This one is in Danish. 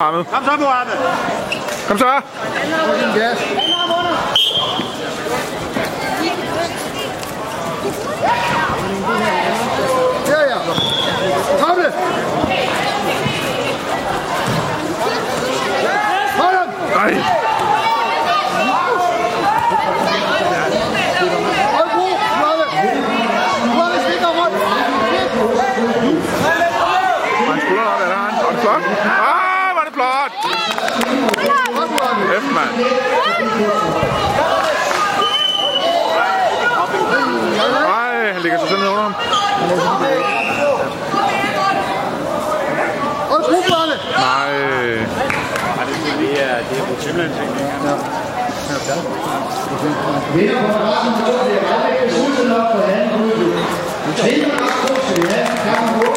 Mohammed. Kom så, Mohammed. Kom så. Ja, ja. Kom det! Hold ham! Nej. Hold bro! Mohammed! Mohammed, stik dig rundt! Han skulder op, eller han? Det flot? Ah! Godt, Mohammed! Mand. Nej, han ligger sig sådan ned under ham. Hold bro, Mohammed! Nej. Det er, det er simpelthen ting. Vinder på retten det er Alex Husenop for anden udløb. Ja,